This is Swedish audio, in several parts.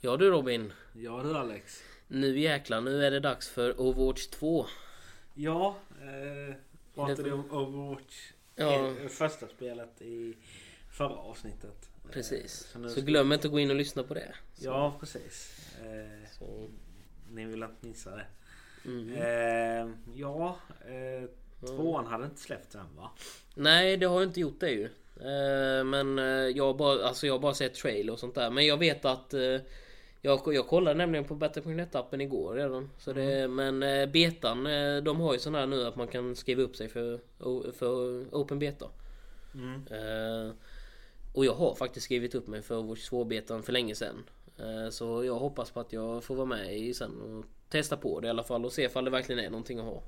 Ja du Robin. Ja du Alex. Nu jäklar, nu är det dags för Overwatch 2. Ja, eh, pratade vi om Overwatch. Ja. eh, Första spelet i förra avsnittet. Eh, Precis. Så ska- glöm inte att gå in och lyssna på det. Så, Ja, precis. Eh, Så, ni vill inte missa det. mm. Eh, ja, tvåan hade inte släppts än va? Nej, det har inte gjort det ju. Men jag har bara, alltså jag bara sett trail och sånt där. Men jag vet att jag, jag kollade nämligen på Battle.net appen igår redan. Så det, Men eh, betan, eh, de har ju sån här nu att man kan skriva upp sig för, för open beta. Mm. Eh, och jag har faktiskt skrivit upp mig för Overwatch 2-betan för länge sedan. Eh, så jag hoppas på att jag får vara med i sen och testa på det i alla fall och se ifall det verkligen är någonting att ha.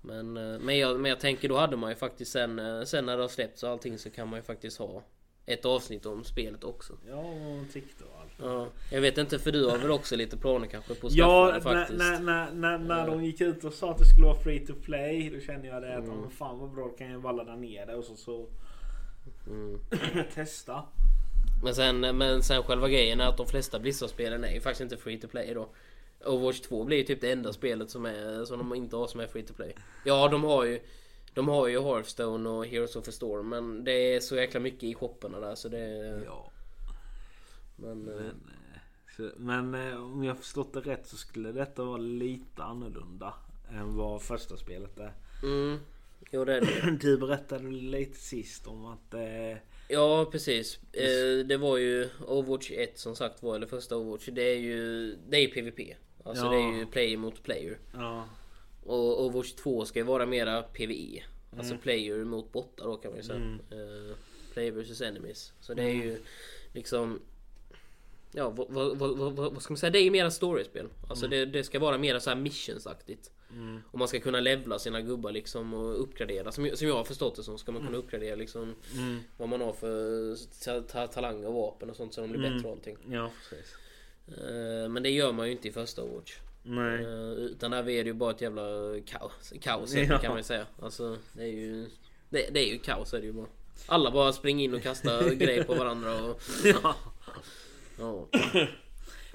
Men, eh, men, jag, men jag tänker då hade man ju faktiskt sen, sen när det har släppts och allting så kan man ju faktiskt ha ett avsnitt om spelet också. Ja, och allt. Ja, jag vet inte för du har väl också lite planer kanske på att Ja, faktiskt? när, när, när, när de gick ut och sa att det skulle vara free to play. Då kände jag det att Mm. fan vad bra, kan jag bara ladda ner det och så, så Mm. testa. Men sen, men sen själva grejen är att de flesta Blizzard-spelen är ju faktiskt inte free to play då. Overwatch 2 blir ju typ det enda spelet som, är, som de inte har som är free to play. Ja, de har ju de har ju Hearthstone och Heroes of the Storm men det är så jäkla mycket i shopparna där så det... Ja. Men, eh, Men, eh, så, men eh, om jag förstått det rätt så skulle detta vara lite annorlunda än vad första spelet är. mm, jo det är det. Du berättade lite sist om att eh, Ja precis. Eh, det var ju Overwatch 1 som sagt var, eller första Overwatch. Det är ju, det är PVP. Alltså Ja. det är ju player mot player. ja, Och Overwatch 2 ska ju vara mera PVE. Alltså player mot bottar då kan man ju säga. Mm. Eh, player versus enemies. Så det är ju liksom... Ja vad, vad, vad, vad, ska man säga? Det är mera storiespel. Alltså det, det ska vara mera så här missionsaktigt. mm, Och man ska kunna levla sina gubbar liksom och uppgradera. Som, som jag har förstått det som ska man kunna uppgradera liksom mm, vad man har för ta, ta, talanger och vapen och sånt så de blir Mm. bättre och allting. ja precis. Eh, men det gör man ju inte i första Overwatch. Nej. Eh, utan där är det ju bara ett jävla kaos, kaos Ja. kan man ju säga. Alltså det är ju det, det är ju kaos är det ju bara. Alla bara springer in och kastar grejer på varandra och Ja. Ja.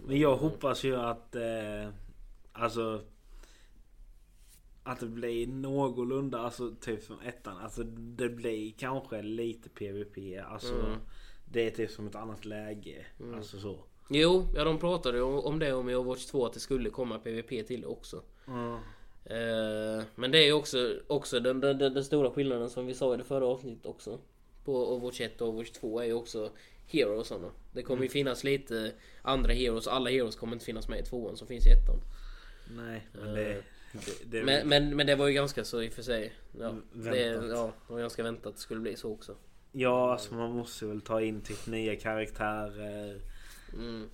Men jag hoppas ju att eh, alltså att det blir någorlunda, alltså typ som ettan. Alltså det blir kanske lite PVP. Alltså Mm. det är typ som ett annat läge. Alltså så. Jo, ja de pratade om det om i Overwatch 2 att det skulle komma PVP till det också. Mm. Eh, men det är ju också, också den, den, den, den stora skillnaden som vi sa i det förra avsnittet också. På Overwatch 1 och Overwatch 2 är ju också Heroes sådana. Det kommer Mm. ju finnas lite andra Heroes. Alla Heroes kommer inte finnas med i tvåan som finns i ettan. Nej, men det, det, det Men, men, men det var ju ganska så i och för sig. Ja, det, ja, det var ganska väntat att det skulle bli så också. Ja, alltså man måste väl ta in typ nya karaktärer. Mm.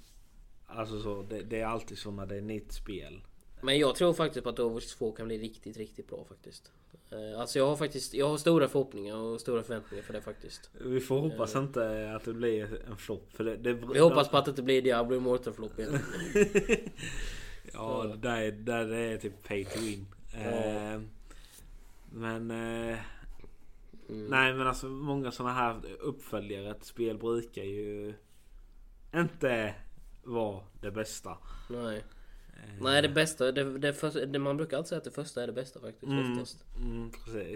Alltså så, det, det är alltid så när det är nytt spel. Men jag tror faktiskt på att Overwatch 2 kan bli riktigt, riktigt bra faktiskt. Eh, Alltså jag har faktiskt, jag har stora förhoppningar och stora förväntningar för det faktiskt. Vi får hoppas inte att det blir en flopp. För det, det, Vi hoppas på att det inte blir Diablo Immortal flopp igen. Ja, där, är- där det är typ pay to win. Eh, men... Mm. Nej men alltså många sådana här uppföljare till spel brukar ju inte vara det bästa. Nej. Eh, Nej det bästa, det, det, första, det man brukar alltid säga att det första är det bästa faktiskt Mm. oftast. Mm,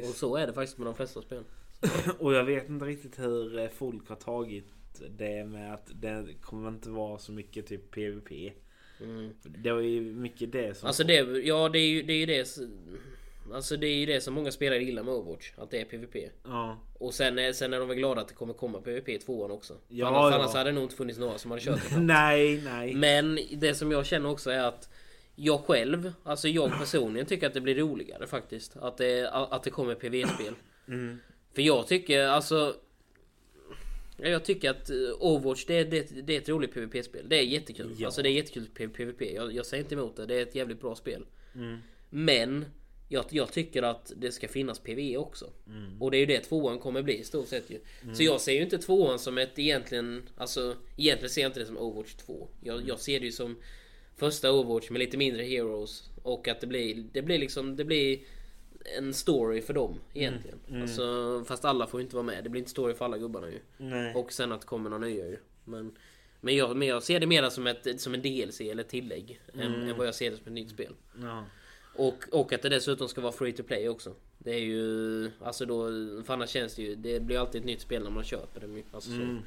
Och så är det faktiskt med de flesta spel. Och jag vet inte riktigt hur eh, folk har tagit det med att det kommer inte vara så mycket typ PVP. Mm. Det var ju mycket det som... Alltså det, ja det är ju det, är ju det Alltså det är ju det som många spelare gillar med Overwatch, att det är PVP. Ja. Och sen är, sen är de väl glada att det kommer komma PVP i tvåan också. Ja, annars, ja. annars hade det nog inte funnits några som hade kört det. nej, nej. Men det som jag känner också är att jag själv, alltså jag personligen tycker att det blir roligare faktiskt. Att det, att det kommer PV-spel. Mm. För jag tycker alltså... ja, Jag tycker att eh, Overwatch det, är- det, det är ett roligt PVP-spel. Det är jättekul. Ja. Alltså det är jättekul PVP. Jag, jag säger inte emot det. Det är ett jävligt bra spel. Mm. Men jag, jag tycker att det ska finnas PVE också. Mm. Och det är ju det tvåan kommer bli i stort sett ju. Så jag ser ju inte tvåan som ett egentligen... Alltså egentligen ser jag inte det som Overwatch 2. Jag, jag ser det ju som första Overwatch med lite mindre heroes. Och att det blir, det blir liksom, det blir en story för dem egentligen. Alltså, fast alla får ju inte vara med. Det blir inte story för alla gubbarna ju. Nej. Och sen att det kommer några nya ju. Men, men jag, men jag ser det mer som, ett, som en DLC eller tillägg. Än, än vad jag ser det som ett nytt spel. Ja. Och, och att det dessutom ska vara free to play också. Det är ju... Alltså då... För annars känns det ju... Det blir alltid ett nytt spel när man köper det. Alltså så. Mm.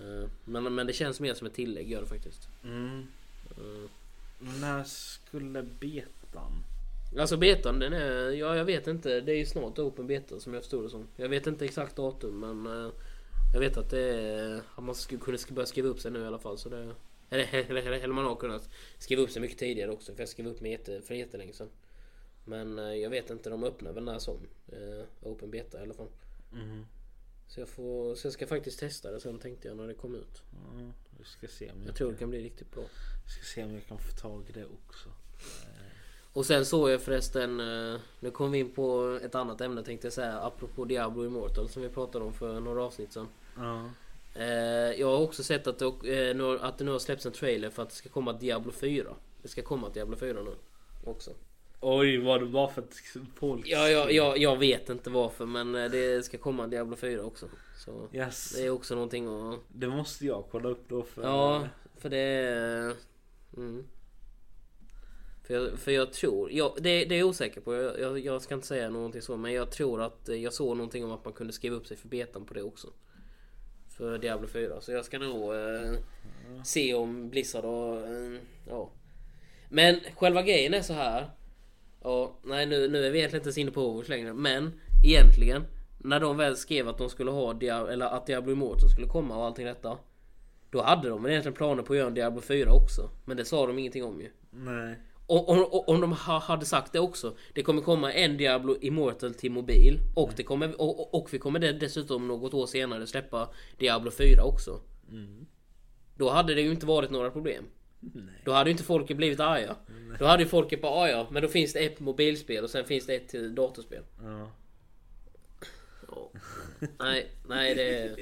Eh, Men, men det känns mer som ett tillägg gör det faktiskt. Mm. Eh, När skulle betan? Alltså betan den är... Ja jag vet inte. Det är ju snart open beta som jag förstod det som. Jag vet inte exakt datum men... eh, Jag vet att det är... Att man skulle kunna börja skriva upp sig nu i alla fall så det... Eller, man har kunnat skriva upp sig mycket tidigare också för jag skrev upp mig jätte, för jättelänge sedan. Men eh, jag vet inte, de öppnar väl när som. Eh, open beta i alla fall. Mm. Så jag får, så jag ska faktiskt testa det sen tänkte jag när det kom ut. Ja, vi ska se om jag, Jag tror det kan bli riktigt bra. ska se om jag kan få tag i det också. Och sen såg jag förresten, eh, nu kom vi in på ett annat ämne tänkte jag säga, apropå Diablo Immortal som vi pratade om för några avsnitt sedan. Ja. Eh, Jag har också sett att det, eh, att det nu har släppts en trailer för att det ska komma Diablo 4. Det ska komma Diablo 4 nu också. Oj, var det bara för att folk... Ja, ja, ja, jag vet inte varför men eh, det ska komma Diablo 4 också. Så Yes. det är också någonting att... Det måste jag kolla upp då för... Ja, för det. Mm. För jag, för jag tror, jag, det, det är jag osäker på, jag, jag, jag ska inte säga någonting så men jag tror att jag såg någonting om att man kunde skriva upp sig för betan på det också. För Diablo 4, så jag ska nog eh, se om Blizzard har... Eh, ja. Men själva grejen är så här. Ja, nej nu, nu är vi egentligen inte ens inne på Overwatch längre men egentligen när de väl skrev att de skulle ha Diablo, eller att Diablo Immortal skulle komma och allting detta. Då hade de väl egentligen planer på att göra en Diablo 4 också. Men det sa de ingenting om ju. Nej. Om, om- de ha, hade sagt det också. Det kommer komma en Diablo Immortal till mobil. Och, det kommer, och, och- vi kommer dessutom något år senare släppa Diablo 4 också. Då hade det ju inte varit några problem. Nej. Då hade ju inte folket blivit arga. Då hade ju folket bara "Ah, ja, men då finns det ett mobilspel och sen finns det ett till datorspel. Ja. Ja. Nej, nej det är...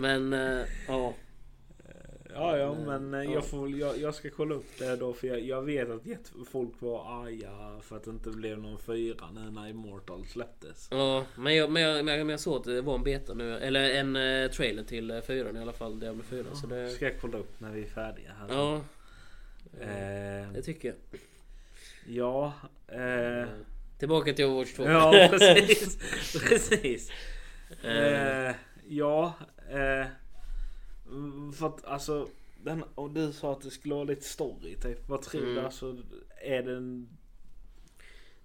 Men eh, ja. Ja, ja, men eh, Ja. jag, får, jag, jag ska kolla upp det då för jag, jag vet att folk var arga för att det inte blev någon fyra nu när Immortal släpptes. Ja, men jag, men, jag, men, jag, såg att det var en beta nu. Eller en eh, trailer till eh, fyran i alla fall. Diablo 4. Så det... Ska jag kolla upp när vi är färdiga här. Ja, Eh, det tycker jag. ja. Eh, Tillbaka till Overwatch 2. ja, precis. precis. Eh, Eh, ja. Mm, för att alltså. Den, och du sa att det skulle vara lite story typ. Vad tror Mm. du? Alltså, är den...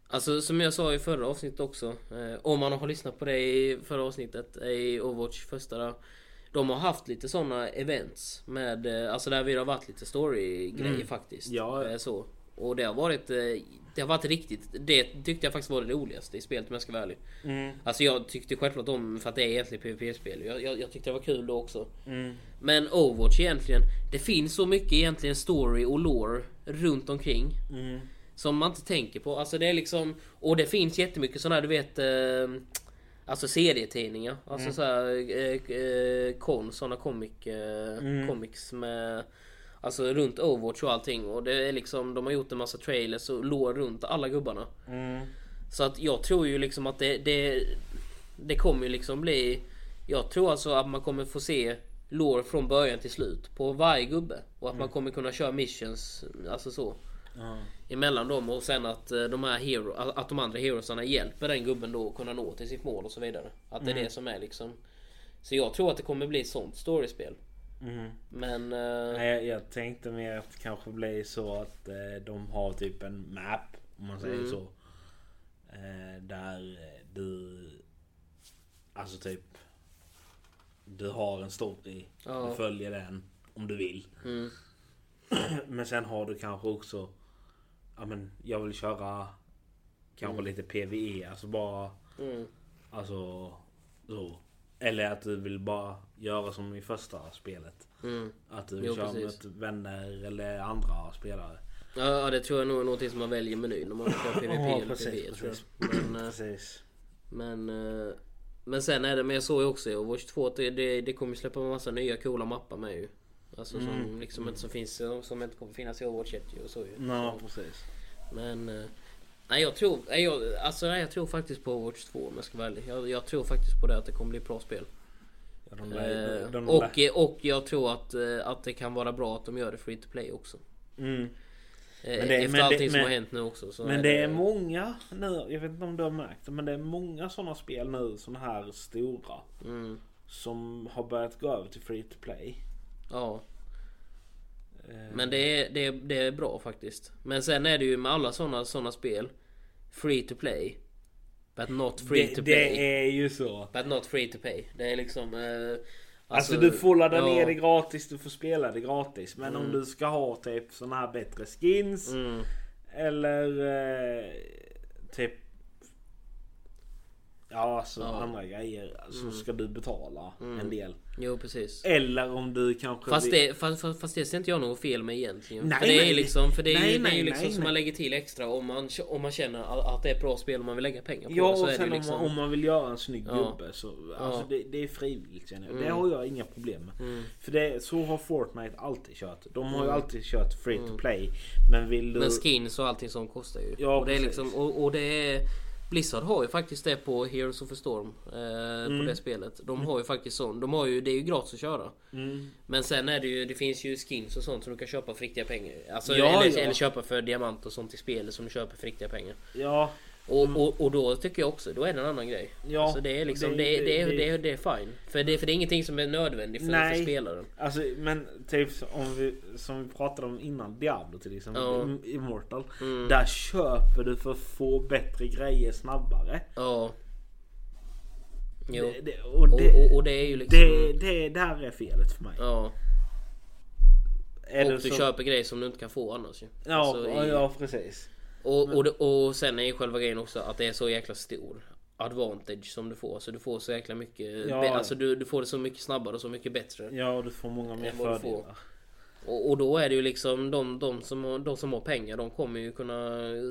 Alltså som jag sa i förra avsnittet också. Eh, om man har lyssnat på det i förra avsnittet i Overwatch första där. De har haft lite sådana events med, eh, alltså där vi har varit lite story-grejer Mm. faktiskt. Ja. Eh, så. Och det har varit, eh, det har varit riktigt, det tyckte jag faktiskt var det roligaste i spelet om jag ska vara ärlig. Mm, Alltså jag tyckte självklart om, för att det är egentligen PVP-spel. Jag, jag, jag tyckte det var kul då också. mm, Men Overwatch egentligen, det finns så mycket egentligen story och lore runt omkring. mm, Som man inte tänker på. Alltså det är liksom... Och det finns jättemycket sådana här, du vet... Eh, alltså serietidningar. Alltså så här, eh, eh, kon, sådana comic, eh, Mm. comics med... Alltså runt Overwatch och allting. Och det är liksom, de har gjort en massa trailers och lore runt alla gubbarna. mm. Så att jag tror ju liksom att det, det, det kommer ju liksom bli... Jag tror alltså att man kommer få se lore från början till slut på varje gubbe. Och att man kommer kunna köra missions, alltså så. Ja. Emellan dem och sen att eh, de här hero, att de andra heroesarna hjälper den gubben då att kunna nå till sitt mål och så vidare. Att det är det som är liksom... Så jag tror att det kommer bli ett sånt storiespel. Mm. Men... eh, Nej, jag, jag tänkte mer att det kanske blir så att eh, de har typ en map om man säger Mm. så. Eh, där du Alltså typ Du har en story. Ja. Du följer den om du vill. mm, Men sen har du kanske också Ja men jag vill köra Kanske lite PVE. Alltså bara mm, Alltså så. Eller att du vill bara göra som i första spelet. mm. Att du vill Jo, köra precis. med vänner eller andra spelare. Ja, det tror jag nog är någonting som man väljer i menyn om man kör PVP Ja, eller precis, PV tror precis. Men, eh, Precis. men, eh, men sen är det, men jag såg ju också i Overwatch 2 att det, det, kommer släppa en massa nya coola mappar med ju. Alltså som Mm. liksom inte som finns, som inte kommer finnas i Overwatch 1 ju och så ju. Ja precis. Men... Nej jag tror, nej, jag, alltså nej, jag tror faktiskt på Overwatch 2 om jag ska vara ärlig. Jag, jag tror faktiskt på det att det kommer bli ett bra spel. Ja, de lär- Eh, de och, och jag tror att, eh, att det kan vara bra att de gör det free to play också. Mm. Eh, Men det- Efter men det- allting som men- har hänt nu också. Så Men det är många nu, jag vet inte om du har märkt det, men det är många sådana spel nu, sådana här stora. Mm, Som har börjat gå över till free to play. ja. Eh, Men det är, det, är, det är bra faktiskt. Men sen är det ju med alla sådana såna spel. Free to play. But not free det, to play. det är ju så. But not free to pay. Det är liksom... Eh, Alltså, du får ladda ja, ner det gratis, du får spela det gratis. Men om Mm. du ska ha typ sådana här bättre skins. Mm, Eller eh, typ Ja alltså Ja. andra grejer så Mm. ska du betala Mm. en del. Jo precis. Eller om du kanske Fast det, fast, fast, fast det ser inte jag något fel med egentligen. Nej, för det är nej. liksom, för det är, Nej, ju- det är nej, liksom nej, som nej. man lägger till extra om man, om man känner att det är ett bra spel och man vill lägga pengar på Ja det. Så och är det sen ju om, liksom, man, om man vill göra en snygg Ja. gubbe så alltså Ja. det, det är frivilligt känner jag. Det Mm. har jag inga problem med. Mm. För det, så har Fortnite alltid kört. De har ju Mm. alltid kört free to Mm. play. Men vill du... Men skins och allting som kostar ju. Ja, och det är precis. liksom, och, och det är Blizzard har ju faktiskt det på Heroes of the Storm. Eh, Mm. På det spelet. De har ju faktiskt sån. De har ju, det är ju gratis att köra. Mm. Men sen är det ju, det finns ju skins och sånt som du kan köpa för riktiga pengar. Alltså, Ja, eller, ja. eller köpa för diamant och sånt i spelet som du köper för riktiga pengar. Ja, Och, och, och då tycker jag också, då är det en annan grej. Ja, alltså det är liksom, det- det, det, det, det- det, är- fine. För det, för det är ingenting som är nödvändigt för, Nej. för spelaren. alltså men typ om vi, som vi pratade om innan Diablo till exempel. Ja. Im- Immortal. Mm. Där köper du för att få bättre grejer snabbare. Ja. Jo. Det, det, och Och, det, och, och det är ju liksom... det, det där är felet för mig. Ja. Är och du så- köper grejer som du inte kan få annars ju. Ja, Alltså, ja, i- ja precis. Och, och, det- och sen är ju själva grejen också att det är så jäkla stor advantage som du får. Så du får så jäkla mycket... Ja. Alltså du, du får det så mycket snabbare och så mycket bättre. Ja, och du får många mer fördelar. Och, och då är det ju liksom de, de, som, har- de som har pengar de kommer ju kunna eh,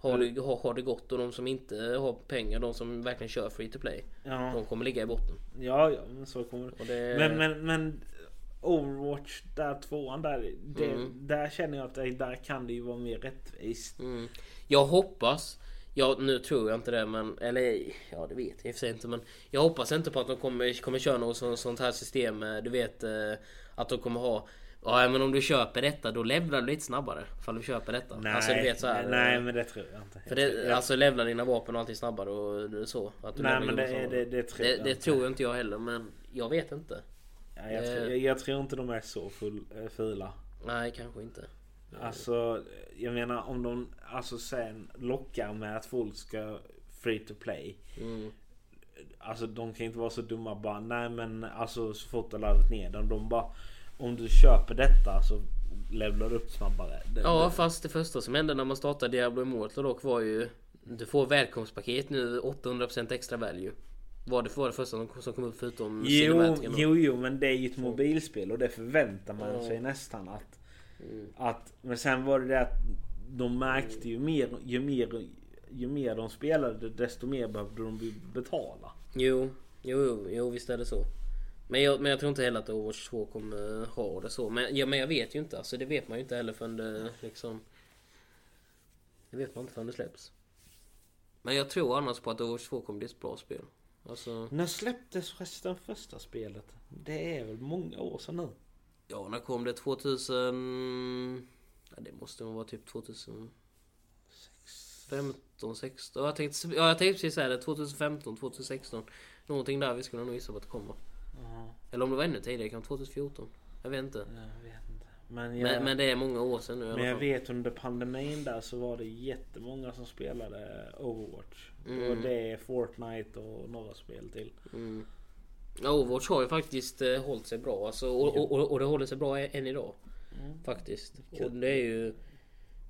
ha det, ha, ha det gott och de som inte har pengar, de som verkligen kör free to play. Ja, De kommer ligga i botten. ja, ja men så kommer det. Och det, Men, men, men Overwatch där tvåan där. Det, Mm. Där känner jag att det, där kan det ju vara mer rättvist. Mm. Jag hoppas Ja nu tror jag inte det men Eller ja det vet jag i och för sig inte men Jag hoppas inte på att de kommer, kommer köra något sånt, sånt här system med, Du vet eh, Att de kommer ha Ja men om du köper detta då levlar du lite snabbare Ifall du köper detta Nej, Alltså du vet så här, nej eh, men det tror jag inte. För det, jag- alltså levlar dina vapen och allting snabbare och det så att du nej men det, det, det, tror det, jag det inte. tror jag inte jag heller men Jag vet inte Ja, jag, Eh. tror, jag, jag tror inte de är så full, äh, fula. Nej kanske inte Alltså jag menar om de alltså sen lockar med att folk ska free to play. mm. Alltså de kan inte vara så dumma bara nej men alltså så fort du laddat ner den. De bara om du köper detta så levlar du upp snabbare. Det, Ja det, fast det första som hände när man startade Diablo Immortal dock var ju Du får välkomstpaket nu 800% extra value Var det var det första som som kom upp förutom Jo, jo, jo, men det är ju ett mobilspel och det förväntar man Ja. sig nästan att, Mm. att... Men sen var det det att de märkte ju mer, ju mer, ju mer de spelade desto mer behövde de betala. Jo, jo, jo, jo visst är det så men jag, men jag tror inte heller att Overwatch 2 kommer ha det så men, ja, men jag vet ju inte alltså det vet man ju inte heller förrän det liksom Det vet man inte förrän det släpps Men jag tror annars på att Overwatch 2 kommer bli ett bra spel Alltså När släpptes förresten första spelet? Det är väl många år sedan nu? Ja, när kom det? 2000... Ja, det måste nog vara typ 2015, 16. Jag tänkte, ja, jag tänkte precis säga det. 2015, 2016. Någonting där vi skulle nog gissa på att det kommer. Ja, Eller om det var ännu tidigare, kanske 2014. Jag vet inte. jag vet inte. Men jag, Men, men det är många år sedan nu men jag vet under pandemin där så var det jättemånga som spelade Overwatch. Mm. Och det är Fortnite och några spel till. Mm. Overwatch har ju faktiskt eh, hållit sig bra. Alltså, och, och, och, och det håller sig bra än idag. Mm. Faktiskt. Kul. Och det är ju...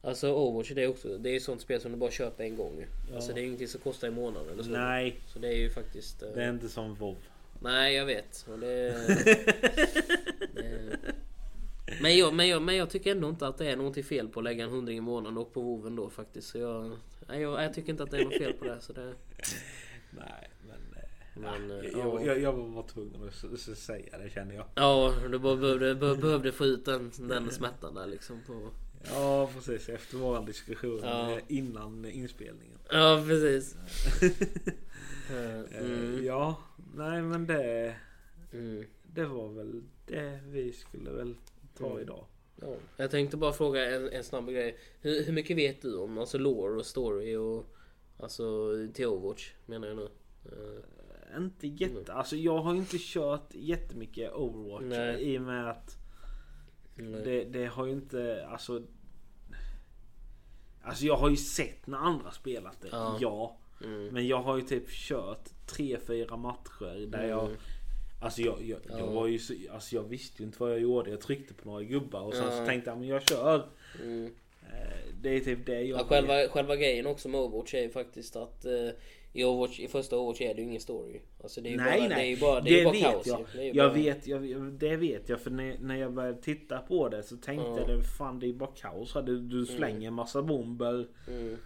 Alltså Overwatch det är också, det är ju sånt spel som du bara köper en gång. Ja. Alltså det är ingenting som kostar i månaden eller så. Nej, Så det är ju faktiskt... eh, det är inte som WoW. Nej jag vet. Och det, det, men, jag, men, jag, men jag tycker ändå inte att det är någonting fel på att lägga en hundring i månaden och på WoW då faktiskt. Så jag, nej, jag, jag tycker inte att det är något fel på det. Så det Nej, men... eh, men, eh, Jag, ja. jag, jag var tvungen att säga det känner jag. Ja, du bara behövde, be- behövde få ut den, den smärtan där liksom. På. Ja precis, efter vår diskussion Ja. eh, innan inspelningen. Ja precis. Mm. Ja, nej men det... Mm. Det var väl det vi skulle väl ta Mm. idag. Ja. Jag tänkte bara fråga en, en snabb grej. Hur, hur mycket vet du om alltså lore och story och alltså till Overwatch menar jag nu? Eh, Inte jätte... Alltså jag har inte kört jättemycket Overwatch Nej. i och med att det, det har ju inte... Alltså... Alltså jag har ju sett när andra spelat det. Ja. Ja. Mm. Men jag har ju typ kört tre fyra matcher där jag... Mm. Alltså jag, jag, jag Ja. var ju så, Alltså jag visste ju inte vad jag gjorde. Jag tryckte på några gubbar och sen så tänkte jag men jag kör. Mm. Eh, Det är typ det jag Ja, själva, själva grejen också med Overwatch är ju faktiskt att eh, i, Overwatch, i första Overwatch är det ju ingen story. Alltså det är ju Nej bara, nej. Det är ju bara, det är ju bara vet kaos jag. ju. Det är Jag bara, vet, jag, det vet jag. För när, när jag började titta på det så tänkte Ja. jag det fan det är bara kaos. Du, du slänger en massa bomber. Mm,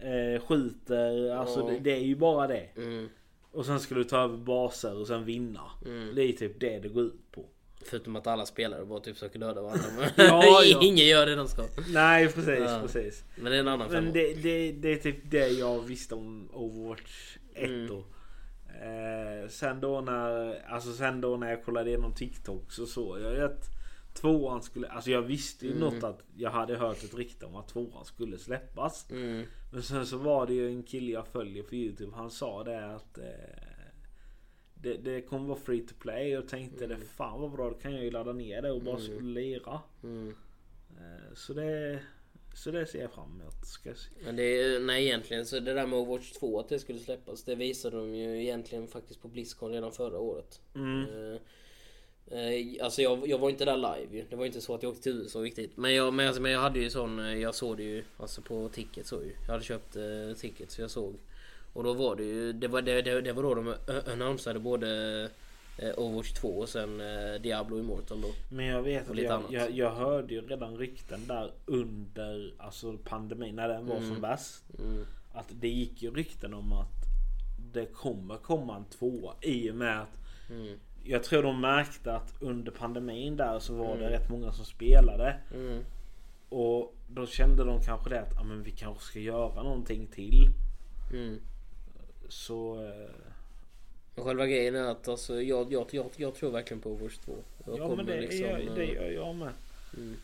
Eh, skjuter. Alltså Ja. det, det är ju bara det. mm, Och sen ska du ta över baser och sen vinna. mm. Det är typ det det går ut på. Förutom att alla spelare bara typ försöker döda varandra. Ja, ja. ingen gör det de ska. Nej precis, Ja. precis. Men det är en annan. Men det, det, det är typ det jag visste om Overwatch 1 Mm. då. Eh, sen då när, alltså sen då när jag kollade igenom TikTok så såg jag ju att tvåan skulle, alltså jag visste ju Mm. något att jag hade hört ett rykte om att tvåan skulle släppas. Mm, Men sen så var det ju en kille jag följer på Youtube, han sa det att eh, det, det kommer vara free to play och tänkte det fan vad bra, då kan jag ju ladda ner det och bara Mm. lira. mm. Eh, så det så det ser jag fram emot. Ska jag se. Men det är, nej egentligen så det där med Overwatch 2 att det skulle släppas Det visade de ju egentligen faktiskt på Blizzcon redan förra året Mm. Eh, Alltså jag, jag var inte där live ju. Det var inte så att jag åkte till USA riktigt Men jag, men, alltså, men jag hade ju sån eh, Jag såg det ju alltså på ticket så ju Jag hade köpt eh, ticket så jag såg Och då var det ju Det var, det, det, det var då de ö- annonsade både eh, Overwatch 2 och sen eh, Diablo Immortal då Men jag vet att jag, jag, jag hörde ju redan rykten där under alltså pandemin när den var Mm. som bäst. mm. Att det gick ju rykten om att det kommer komma en tvåa i och med att Mm. Jag tror de märkte att under pandemin där så var det Mm. rätt många som spelade. Mm. Och då kände de kanske det att ah, men vi kanske ska göra någonting till. Mm. Så eh, själva grejen är att alltså, jag, jag, jag, jag tror verkligen på Overwatch 2. Jag ja men det, liksom, gör, det eh, gör jag med. mm.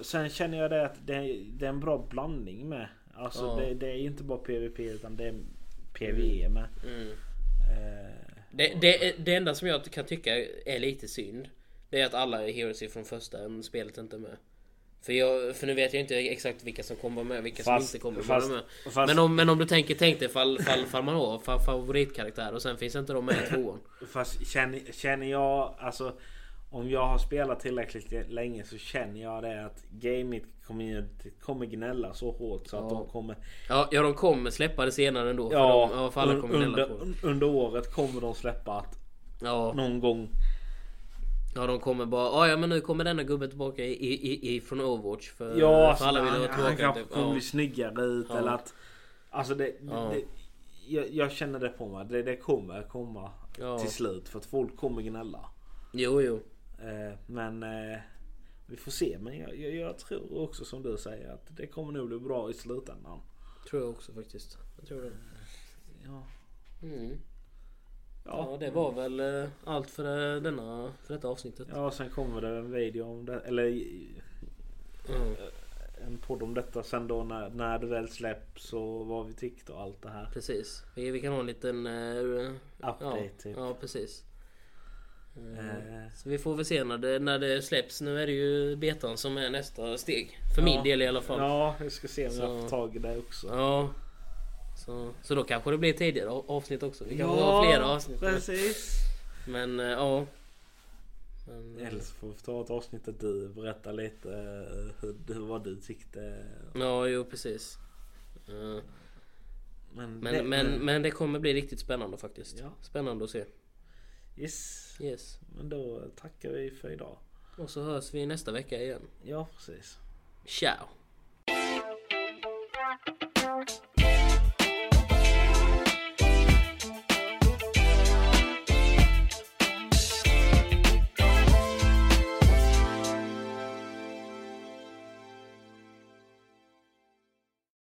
Sen känner jag det att det, det är en bra blandning med. Alltså Ja. det, det är inte bara PVP utan det är PVE med. Mm. Eh, Det, det, det enda som jag kan tycka är lite synd Det är att alla Heroes från första spelet inte är med. För, jag, för nu vet jag inte exakt vilka som kommer vara med vilka Fast- som inte kommer fast- vara med. fast- men, om, men om du tänker, tänk dig fall, fall, fall man har fa- favoritkaraktär och sen finns inte de med i tvåan. Fast känner, känner jag alltså om jag har spelat tillräckligt länge så känner jag det att gaming community kommer gnälla så hårt så att Ja. de kommer Ja, ja de kommer släppa det senare ändå för, Ja, de, ja, för alla kommer under, på det. under året kommer de släppa att Ja, någon gång ja de kommer bara "Ah, ja men nu kommer denna gubben tillbaka i, i, i, från Overwatch för, Ja, för alla vill han, ha han tillbaka kanske typ. kommer ja. bli snyggare ut Ja. eller att Alltså det, Ja. det jag, jag känner det på mig. Det, det kommer komma Ja. till slut för att folk kommer gnälla. Jo jo men eh, vi får se. Men jag, jag, jag tror också som du säger att det kommer nog bli bra i slutändan. Tror jag också faktiskt. Jag tror det. Ja, Mm. ja. Ja, det var väl eh, allt för, eh, denna, för detta avsnittet. ja sen kommer det en video om det. Eller Mm. en podd om detta sen då när, när det väl släpps och vad vi tyckte och allt det här. Precis. Vi, vi kan ha en liten... Uh, Update ja, typ. ja, precis. Eh, Eh. Så vi får väl se när det, när det släpps. Nu är det ju betan som är nästa steg. För min Ja. del i alla fall. Ja, jag ska se om jag Så- får tag i det också. Ja. Så, så då kanske det blir tidigare avsnitt också. Vi kanske Ja, har flera avsnitt. Precis. Men eh, ja. Men, Eller så får vi ta ett avsnitt där du berättar lite eh, hur, hur, vad du tyckte. ja, jo precis. Eh, Men, Men, det, men, men det kommer bli riktigt spännande faktiskt. Ja. Spännande att se. Yes. Yes. Men då tackar vi för idag. Och så hörs vi nästa vecka igen. Ja, precis. Ciao!